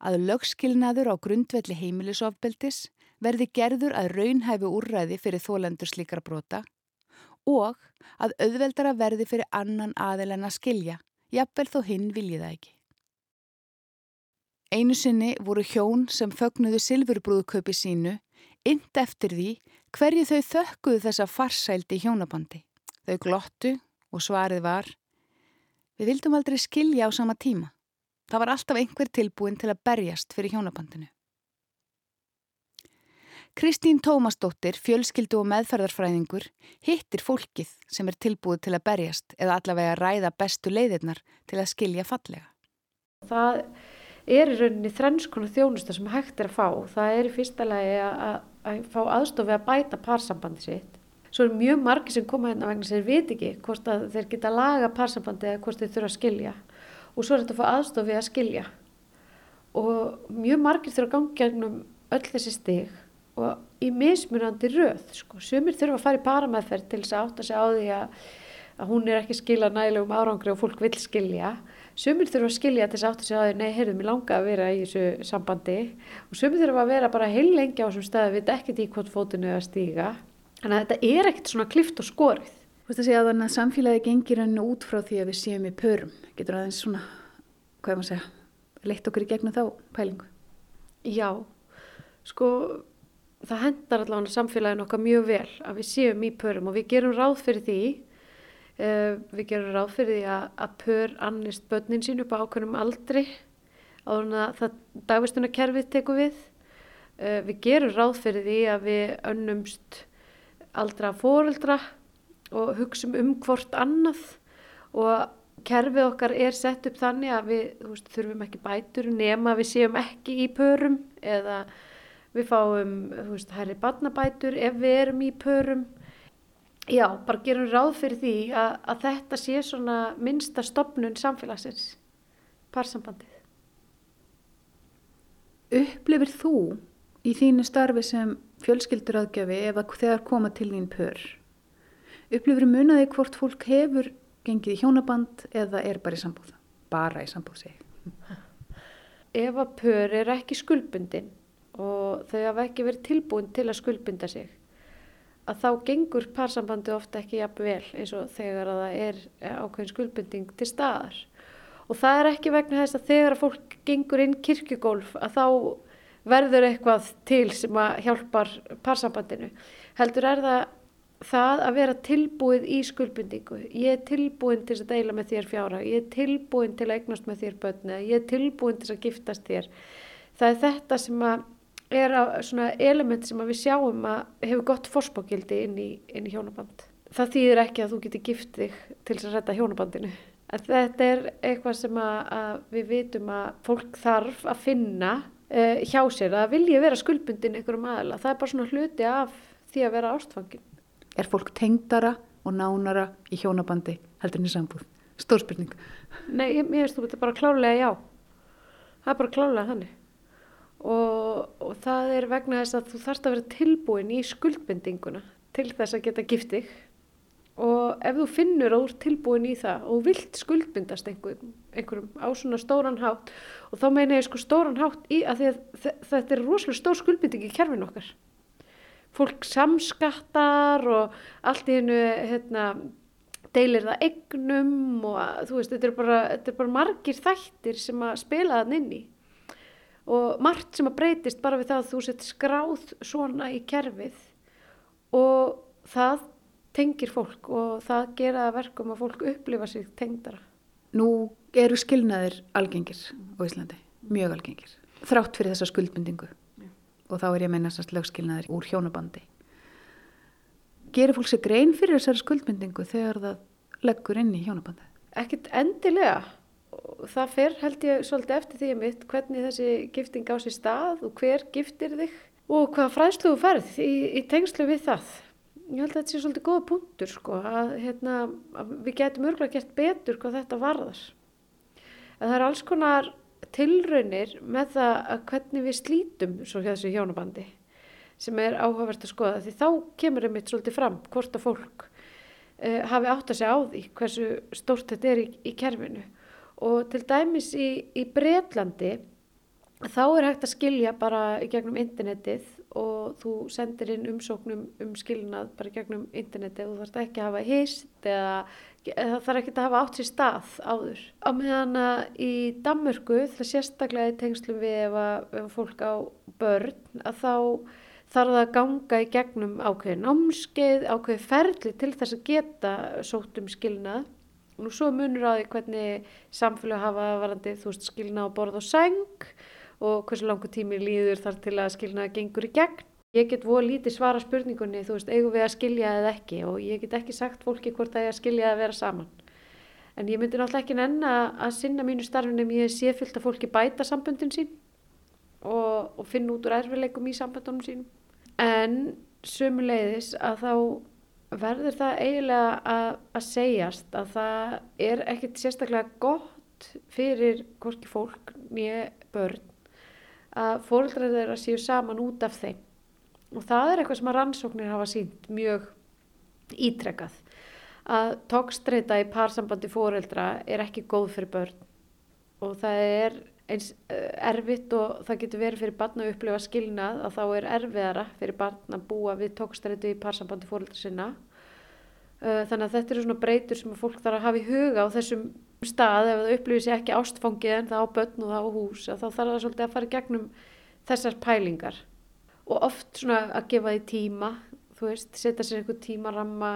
að lögskilnaður á grundvelli heimilisofbeldis verði gerður að raunhæfu úrræði fyrir þólendur slíkar brota og að auðveldara verði fyrir annan aðel en að skilja, jafnvel þó hinn vilji það ekki. Einu sinni voru hjón sem fögnuðu silfurbrúðkaupi sínu ynd eftir því hverju þau þökkuðu þessa farsældi hjónabandi. Þau glottu og svarið var Við vildum aldrei skilja á sama tíma. Það var alltaf einhver tilbúin til að berjast fyrir hjónabandinu. Kristín Tómasdóttir, fjölskyldu og meðferðarfræðingur, hittir fólkið sem er tilbúið til að berjast eða allavega ræða bestu leiðirnar til að skilja fallega. Það er í rauninni þrennskona þjónusta sem hægt er að fá. Það er í fyrsta lagi að, að fá aðstofi að bæta parsambandi sitt. Svo er mjög margi sem koma hérna vegna sem veit ekki hvort að þeir geta laga parsambandi eða hvort þeir þurfa að skilja. Og svo er þetta að fá aðstofi að skilja. Og mjög margir þurfa að ganga gegnum öll þessi stig og í mismunandi röð. Sko. Sumir þurfa að fara í parameðferð til þess að átta sig á því að, að hún er ekki skilað nægilegum árangri og fólk vil skilja. Sumir þurfa að skilja til þess að átta sig því, nei, heyrðum, ég langa að vera í þessu sambandi og sumir þurfa að vera bara heil lengi á þessum stað, við ekkert í hvort fótinu er að stíga. Þannig að þetta er ekkert svona klift og skorið. Þú veist að segja að þannig að samfélagi gengir henni út frá því að við séum í pörum. Getur aðeins svona, hvað er maður að segja, leitt okkur í gegnum þá pælingu? Já, sko, það hendar allavega samfélagin okkar mjög vel að við séum í pörum og við gerum ráð fyrir því við gerum ráð fyrir því að, að pör annist börnin sín upp á ákveðnum aldri áður en að það dagvistunarkerfið tekur við. Uh, við gerum ráð fyrir því að við önnumst aldra fóreldra og hugsum um hvort annað og kerfið okkar er sett upp þannig að við veist, þurfum ekki bætur nema við séum ekki í pörum eða við fáum veist, hærri barnabætur ef við erum í pörum Já, bara gerum ráð fyrir því að, að þetta sé svona minnsta stopnun samfélagsins, parsambandið. Upplifir þú í þínu starfi sem fjölskylduraðgjafi ef að þegar koma til þín pör? Upplifir munaði hvort fólk hefur gengið í hjónaband eða er bara í sambúð? Bara í sambúð segi. Ef að pör er ekki skuldbundin og þau hafa ekki verið tilbúin til að skuldbunda sig að þá gengur parsambandi ofta ekki jafn vel eins og þegar að það er ákveðin skuldbinding til staðar. Og það er ekki vegna þess að þegar að fólk gengur inn kirkugólf að þá verður eitthvað til sem að hjálpar parsambandinu. Heldur er það það að vera tilbúið í skuldbindingu. Ég er tilbúin til að deila með þér fjára, ég er tilbúin til að eignast með þér börni, ég er tilbúin til að giftast þér. Það er þetta sem að er svona element sem við sjáum að hefur gott fórspókildi inn í, inn í hjónaband. Það þýðir ekki að þú getur gift þig til þess að redda hjónabandinu. En þetta er eitthvað sem að, að við vitum að fólk þarf að finna uh, hjá sér að vilja vera skuldbundin einhverjum aðla. Það er bara svona hluti af því að vera ástfangin. Er fólk tengdara og nánara í hjónabandi heldur niður sambúð? Stórspurning. Nei, ég veist þú, þetta er bara klálega já. Það er bara klálega þannig. Og, og það er vegna þess að þú þarfst að vera tilbúin í skuldbindinguna til þess að geta gift þig. Og ef þú finnur að þú ert tilbúin í það og vilt skuldbindast einhverjum, einhverjum á svona stóran hátt og þá meina ég sko stóran hátt í að, að þe- þetta er rosalega stór skuldbinding í kerfin okkar. Fólk samskattar og allt í hennu hérna, deilir það eignum og þú veist, þetta er, bara, þetta er bara margir þættir sem að spila þann inn í og margt sem að breytist bara við það að þú sett skráð svona í kerfið og það tengir fólk og það gera það verkum að fólk upplifa sig tengdara. Nú eru skilnaðir algengir á Íslandi, mjög algengir, þrátt fyrir þessa skuldbindingu og þá er ég að meina þessast lögskilnaðir úr hjónabandi. Gerir fólk sér grein fyrir þessari skuldbindingu þegar það leggur inn í hjónabandi? Ekkert endilega. Það fer held ég svolítið eftir því mitt hvernig þessi gifting á sér stað og hver giftir þig og hvaða fræðslu þú ferð í, í tengslu við það. Ég held að þetta sé svolítið góða punktur sko að, hérna, að við getum örgulega gert betur hvað þetta varðar. En það er alls konar tilraunir með það að hvernig við slítum svo hjá þessu hjónabandi sem er áhugavert að skoða því þá kemur einmitt svolítið fram hvort að fólk uh, hafi átt að segja á því hversu stórt þetta er í, í kerfinu og til dæmis í, í Bretlandi þá er hægt að skilja bara gegnum internetið og þú sendir inn umsóknum um skilnað bara gegnum internetið og þú þarfst ekki að hafa hist eða, það þarf ekki að hafa átt sér stað áður. Á meðan að í Danmörku, það sérstaklega í tengslum við ef að, ef fólk á börn, að þá þarf það að ganga í gegnum ákveðin námskeið, ákveðið ferli til þess að geta sótt um skilnað. Nú svo munur á því hvernig samfélag hafa varandi, þú veist, skilnað á borð og sæng og hversu langu tími líður þar til að skilnaða gengur í gegn. Ég get voru lítið svara spurningunni, þú veist, eigum við að skilja eða ekki og ég get ekki sagt fólki hvort það er að skilja eða vera saman. En ég myndi náttúrulega ekki nenn að sinna mínu starfinum, ég sé fullt að fólki bæta samböndin sín og, og finna út úr erfileikum í samböndunum sínum. En sömuleiðis að þá verður það eiginlega að, að segjast að það er ekkert sérstaklega gott fyrir hvorki fólk nýja börn að fóreldrar þeirra séu saman út af þeim. Og það er eitthvað sem að rannsóknir hafa sínt mjög ítrekkað. Að tókstreita í parsambandi fóreldra er ekki góð fyrir börn og það er eins eh, erfitt og það getur verið fyrir barn að upplifa skilnað að þá er erfiðara fyrir barn að búa við tókstreitu í parsambandi fóreldra sinna. Eh, Þannig að þetta eru svona breytur sem fólk þarf að hafa í huga á þessum stað. Ef það upplifir sér ekki ástfangið en það á börn og það á hús þá þarf það svolítið að fara í gegnum þessar pælingar. Og oft svona að gefa því tíma þú veist, setja sér einhver tímaramma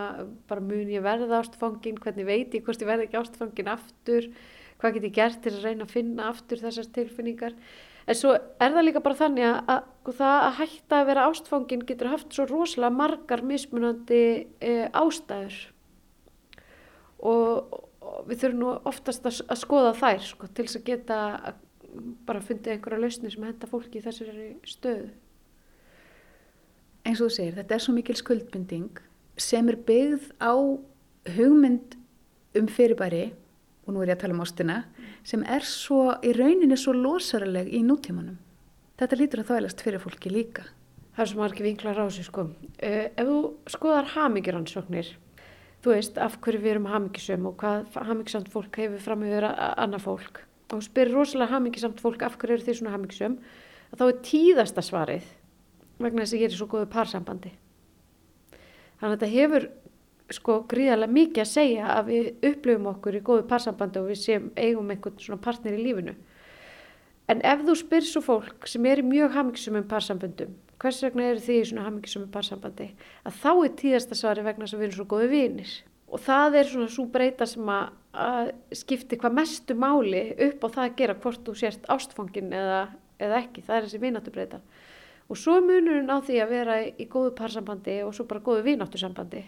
bara mun ég verða ástfangin hvernig veit ég hvort ég verða ekki ástfangin aftur hvað get ég gert til að reyna að finna aftur þessar tilfinningar? En svo er það líka bara þannig að, að, að það að hætta að vera ástfangin getur haft svo rosalega margar mismunandi e, ástæður. Og, og við þurfum nú oftast að, að skoða þær sko, til þess að geta bara fundið einhverja lausni sem henda fólki í þessari stöðu. Eins og þú segir, þetta er svo mikil skuldbinding sem er byggð á hugmynd um fyrirbæri og nú er ég að tala um ástina sem er svo, í rauninni svo losaraleg í nútímanum. Þetta lítur að þvælast fyrir fólki líka. Það er svo margir vinklar á sig sko. Uh, ef þú skoðar hamingiransóknir, þú veist af hverju við erum hamingisum og hvað hamingisamt fólk hefur fram yfir a- annað fólk og spyrir rosalega hamingisamt fólk af hverju eru þið svona hamingisum, að þá er tíðasta svarið vegna þess að ég er í svo góðu parsambandi. Þannig að þetta hefur sko gríðarlega mikið að segja að við upplifum okkur í góðu parsambandi og við séum eigum einhvern svona partner í lífinu. En ef þú spyrir svo fólk sem er í mjög hamingisumum parsamböndum, hvers vegna eru þið í svona hamingisumum parsambandi, að þá er tíðasta svari vegna að við erum svo góðu vinir. Og það er svona svo breyta sem að, skipti hvað mestu máli upp á það að gera hvort þú sért ástfangin eða, eða ekki, það er þessi vináttu breyta. Og svo munurinn á því að vera í góðu parsambandi og svo bara góðu vináttu sambandi.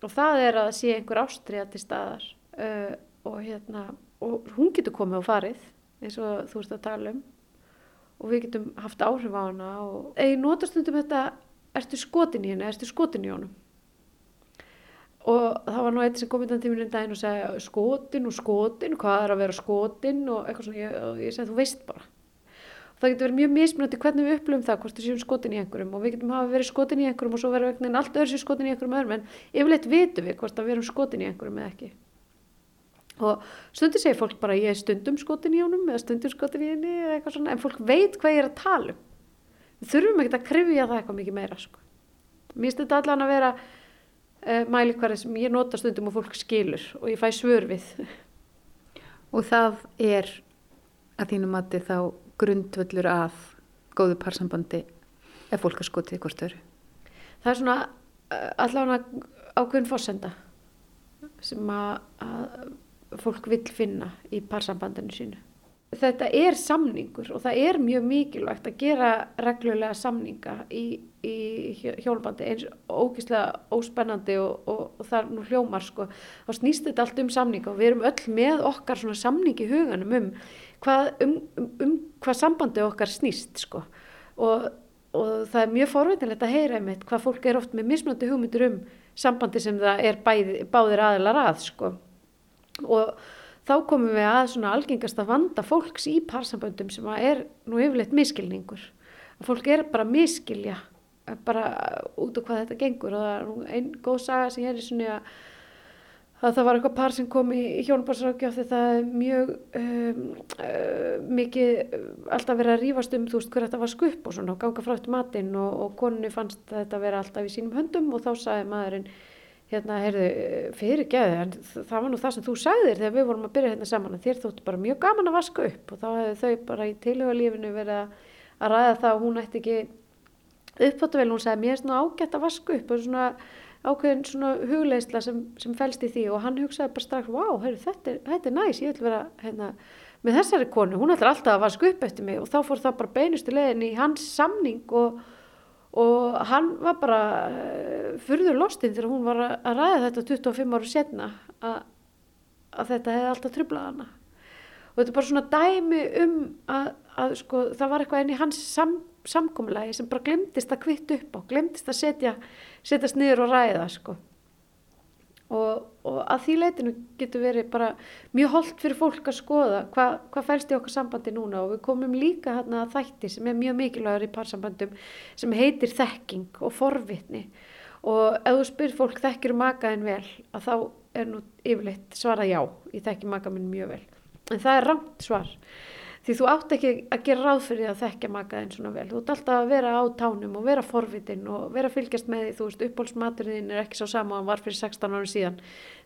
Og það er að sé einhver ástriða til staðar. Uh, og, hérna, og hún getur komið og farið eins og þú ert að tala um. Og við getum haft áhrif á hana og ég nota stundum þetta ertu skotin í henni, ertu skotin í honum? Og það var nú eitt sem kom innan tíminn um daginn og segja skotin og skotin, hvað er að vera skotin? Og eitthvað svona, ég, ég segi þú veist bara það getur verið mjög mismunandi hvernig við upplifum það hvort við séum skotin í einhverjum. Og við getum hafa verið skotin í einhverjum og svo verið einhvern veginn allt öðru sér skotin í einhverjum öðrum en yfirleitt vitum við hvort við erum skotin í einhverjum eða ekki. Og stundum segir fólk bara ég er stundum skotin í honum eða stundum skotin í henni eða eitthvað svona en fólk veit hvað ég er að tala um. Við þurfum ekkert að krifja það eitthvað mikið meira sko. mér þetta allan að vera uh, mælikvarði sem ég nota stundum og fólk skilur og ég fæ svör við. Og það er að þínum mati þá grundvöllur að góðu parsambandi ef fólk er skotið hvort öru. það er svona uh, allavega ákveðin fórsenda sem að, að fólk vill finna í parsambandinu sínu. Þetta er samningur og það er mjög mikilvægt að gera reglulega samninga í, í hjólbandi eins ógíslega óspennandi og, og, og það er nú hljómar sko. Þá snýst þetta allt um samninga og við erum öll með okkar svona samning í huganum um hvað, um, um, um hvað sambandi okkar snýst sko. Og, og það er mjög forveitinlegt að heyra einmitt hvað fólk er oft með mismunandi hugmyndur um sambandi sem það er bæði, báðir aðilar að sko. Og þá komum við að svona algengasta vanda fólks í parsamböndum sem að er nú yfirleitt miskilningur. Að fólk er bara að miskilja bara út á hvað þetta gengur og það er nú einn góð saga sem ég er í svona að að það var eitthvað par sem kom í hjónabarsrákjáf því það er mjög um, uh, mikið alltaf verið að rífast um þú veist hver þetta var skupp og svona og ganga frá eftir matinn og, og konunni fannst þetta vera alltaf í sínum höndum og þá sagði maðurinn hérna, heyrðu, fyrirgeðu það var nú það sem þú sagðir þegar við vorum að byrja hérna saman að þér þóttu bara mjög gaman að vaska upp og þá hefðu þau bara í tilhugalífinu verið að, ræða það og hún ætti ekki uppfóttu vel, hún sagði mér er svona ágætt að vaska upp. Og svona ákveðin svona hugleisla sem, sem fælst í því. Og hann hugsaði bara strax, vá, heyrðu, þetta, þetta er næs, ég ætla vera hérna, með þessari konu, hún ætlar alltaf að vaska upp eftir mig og þá fór það bara beinustu leiðin í hans samning og og hann var bara uh, furður lostinn þegar hún var að ræða þetta 25 ára setna að, að þetta hefði alltaf trublað hana og þetta er bara svona dæmi um að, að sko, það var eitthvað enn í hans sam, samkomulagi sem bara glemdist að kvitt upp á glemdist að setja setjast niður og ræða sko. Og, og að því leitinu getur verið bara mjög holdt fyrir fólk að skoða hvað hva fælst í okkar sambandi núna. Og við komum líka hérna að þætti sem er mjög mikilvægur í parsambandum sem heitir þekking og forvitni. Og ef þú spyr fólk þekkir makaðin vel? að þá er nú yfirleitt svarað já, ég þekki maka minn mjög vel. En það er rámt svar því þú átt ekki að gera ráð fyrir því að þekkja makaðin svona vel, þú átt alltaf að vera á tánum og vera forvitin og vera fylgjast með því. Þú veist, uppbólsmaturinn er ekki svo sama og hann var fyrir 16 árum síðan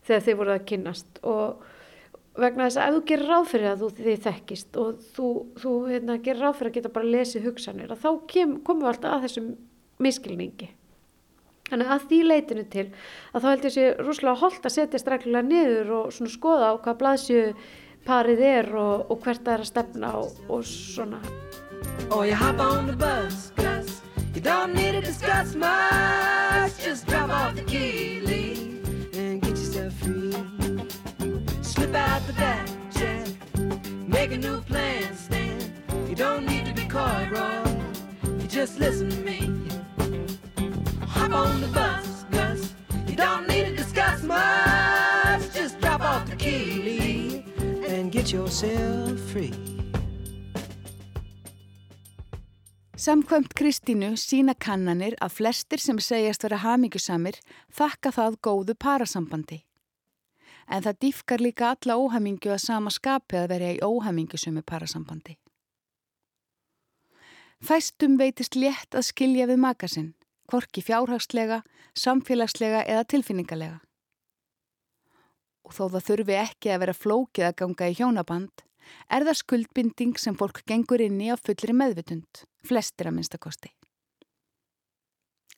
þegar þið voruð að kynnast. Og vegna þess að ef þú gerir ráð fyrir að þú þið þekkist og þú, þú hérna, gerir ráð fyrir að geta bara lesið hugsanir þá kem, komum við alltaf að þessum miskilningi Þannig að því leitinu til að þá held ég sé rúslega holdt að setja strækjulega niður og skoða á hvað blaðsju parið er og, og hvert það er að stefna og, og svona. Or you hop on the bus, Gus. You don't need to discuss much. Just drop off the key, leave, and get yourself free. Slip out the back, check. Make a new plan, stand. You don't need to be coy, bro. You just listen to me. Hop on the bus, Gus. You don't need to discuss much. Just drop off the key, leave, and get yourself free. Samkvæmt Kristínu sína kannanir að flestir sem segjast vera hamingjusamir þakka það góðu parasambandi. En það dýfkar líka alla óhamingju að sama skapi að vera í óhamingjusumi parasambandi. Fæstum veitist létt að skilja við makasinn, hvorki fjárhagslega, samfélagslega eða tilfinningalega. Og þó það þurfi ekki að vera flókið að ganga í hjónaband, er það skuldbinding sem fólk gengur inn í á fullri meðvitund, flestir að minnstakosti.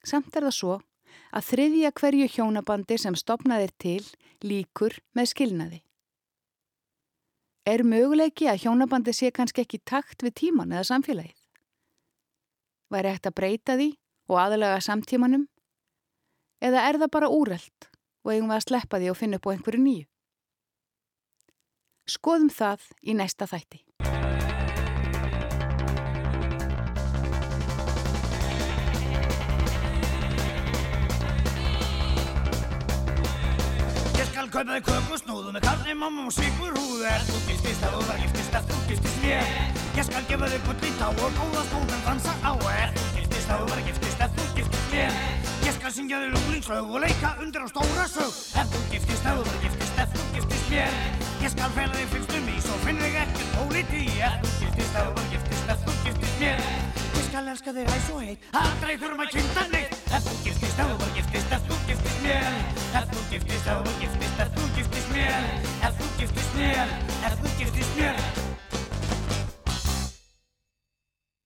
Samt er það svo að þriðja hverju hjónabandi sem stopnaðir til líkur með skilnaði. Er möguleiki að hjónabandi sé kannski ekki takt við tíman eða samfélagið? Hægt að breyta því og aðalega samtímanum? Eða er það bara úreld og eigum við að sleppa því og finna upp á einhverju nýju? Skoðum það í næsta þætti. Ég skal kaupa þig kökusnúðu með kalli, mamma og svíkur húðu Er þú giftist að þú var giftist að þú giftist mér Ég skal gefa þig gull í tá og góða skóðan dansa á Ef þú giftist, ef þú bara giftist, ef þú giftist mér Ég skal syngja þig lúlingslög og leika undir á stóra sög Ef þú giftist, ef þú giftist, ef þú giftist mér Ég skal fela þig fylgst um í, svo finn þig ekkert póliti Ef þú giftist, ef þú giftist, ef þú giftist mér Ég skal elska þig hæs og heit, aldrei þurfum að kynna neitt Ef þú giftist, ef þú giftist, ef þú giftist mér Ef þú giftist, ef þú giftist, ef þú giftist mér Ef þú giftist mér, ef þú giftist mér